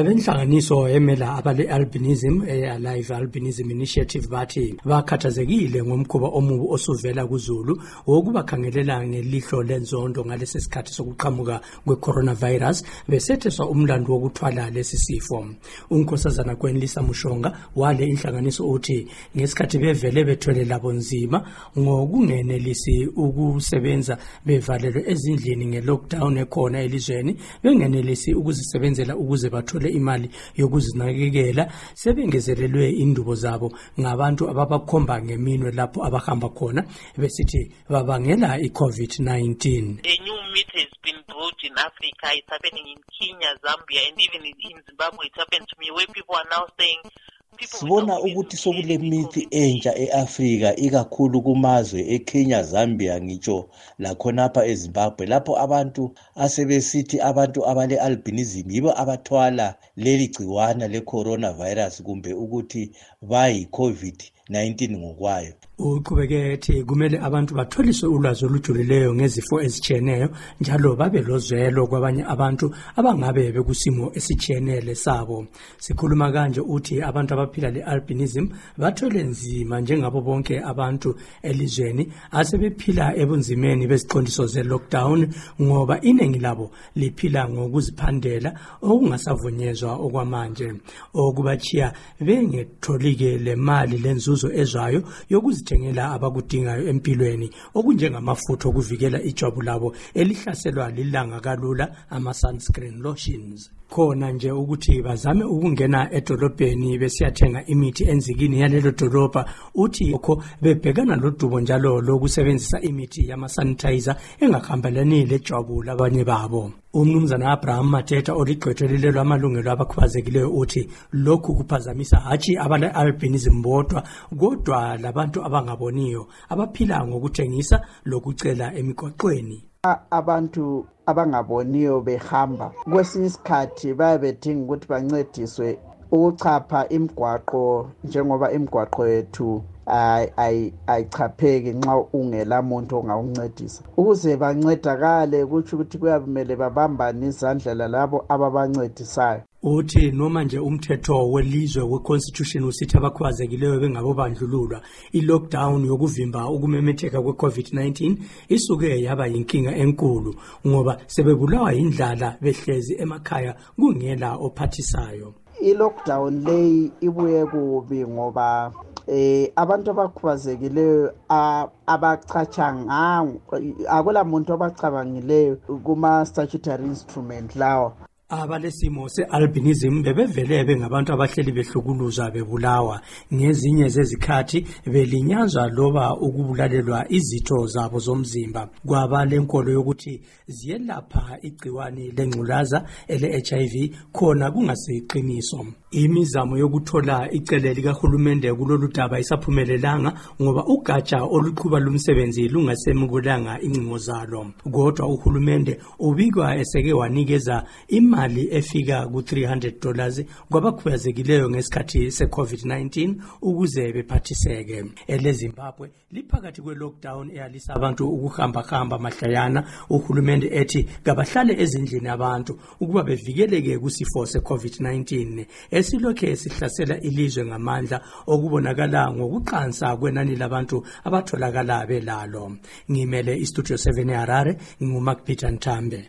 abenhlanganiso emela abale-albinism e-alive albinism initiative bathi bakhathazekile ngomkhuba omubi osuvela kuzulu wokubakhangelela ngelihlo lenzondo ngalesi sikhathi sokuqhamuka kwe-coronavirus besetheswa umlando wokuthwala lesi sifo. Unkosazana kwenlisa mushonga wale inhlanganiso uthi ngesikhathi bevele bethwele labo nzima ngokungenelisi ukusebenza bevalelwe ezindlini nge-lockdown ekhona elizweni bengenelisi ukuzisebenzela ukuze bathole imali yokuzinakekela sebengezelelwe indubo zabo ngabantu ababakhomba ngeminwe lapho abahamba khona besithi babangela i-covid-19 A new myth has been brought in Africa. It's happening in Kenya, Zambia, and even in, in Zimbabwe. It happened to me where people are now saying sibona ukuthi sokule mithi entsha e-afrika ikakhulu kumazwe ekenya zambia ngitsho lakhonapha ezimbabwe lapho abantu asebesithi abantu abale-albinism yibo abathwala leli gciwana le-coronavirus kumbe ukuthi bayi-covid-19 ngokwayo. Uqhubeke ethi kumele abantu batholiswe ulwazi olujulileyo ngezifo ezitshiyeneyo njalo babe lozwelo kwabanye abantu abangabe bekusimo esitshiyenele sabo. Sikhuluma kanje uthi abantu abaphila le-albinism bathwele nzima njengabo bonke abantu elizweni asebephila ebunzimeni beziqondiso ze-lockdown ngoba iningi labo liphila ngokuziphandela okungasavunyezwa okwamanje. Okubachiya bengetholike le mali lenzuzo ezwayo yokuzithengela abakudingayo empilweni okunjengamafutha okuvikela ijwabu labo elihlaselwa lilanga kalula ama-sunscreen lotions. Khona nje ukuthi bazame ukungena edolobheni besiyathenga imithi enzikini yalelo dolobha uthi kho bebhekana lodubo njalo lokusebenzisa imithi yama-sanitizer engahambelani lejwabu labanye babo umnumzana abraham mateta oligqwetho lilelo amalungelo abakhubazekileyo uthi lokhu kuphazamisa hatshi abale-albinism bodwa kodwa labantu abangaboniyo abaphila ngokuthengisa lokucela emigwaqweni A- abantu abangaboniyo behamba. Kwesinye isikhathi bayabe bedinga ukuthi bancediswe ukuchapha imigwaqo njengoba imigwaqo yethu ay- ay- ayichapheki nxa ungela muntu ongawuncedisa ukuze bancedakale kutsho ukuthi kuyamele babambane izandla lalabo ababancedisayo. Uthi noma nje umthetho welizwe we-constitution usithi abakhubazekileyo bengabobandlululwa i-lockdown yokuvimba ukumemetheka kwe-covid-19 isuke yaba yinkinga enkulu ngoba sebebulawa yindlala behlezi emakhaya kungela ophathisayo. I-lockdown leyi ibuye kubi ngoba eh abantu abakhubazekileyo a- abachacha ngawo akula muntu obacabangileyo kuma-statutory instrument lawa. Abalesimo se-albinism bebevele bengabantu abahleli behlukuluzwa bebulawa. Ngezinye zezikhathi belinyazwa loba ukubulalelwa izitho zabo zomzimba. Kwaba lenkolo yokuthi ziyelapha igciwane lengculaza ele-hiv khona kungasiqiniso imizamo yokuthola icele likahulumende kulolu daba isaphumelelanga ngoba ugatsha oluqhuba lumsebenzi lungasemukulanga incingo zalo. Kodwa uhulumende ubikwa eseke wanikeza imali efika ku-300 dollars kwabakhubazekileyo ngesikhathi se-covid-19 ukuze bephathiseke. Elezimbabwe liphakathi kwe-lockdown eyalisa abantu ukuhambahamba mahlayana uhulumende ethi kabahlale ezindlini abantu ukuba bevikeleke kusifo se-covid-19 esilokhe sihlasela ilizwe ngamandla okubonakala ngokuqansa kwenani labantu abatholakala belalo. Ngimele istudio 7 eharare ngingumacpeter ntambe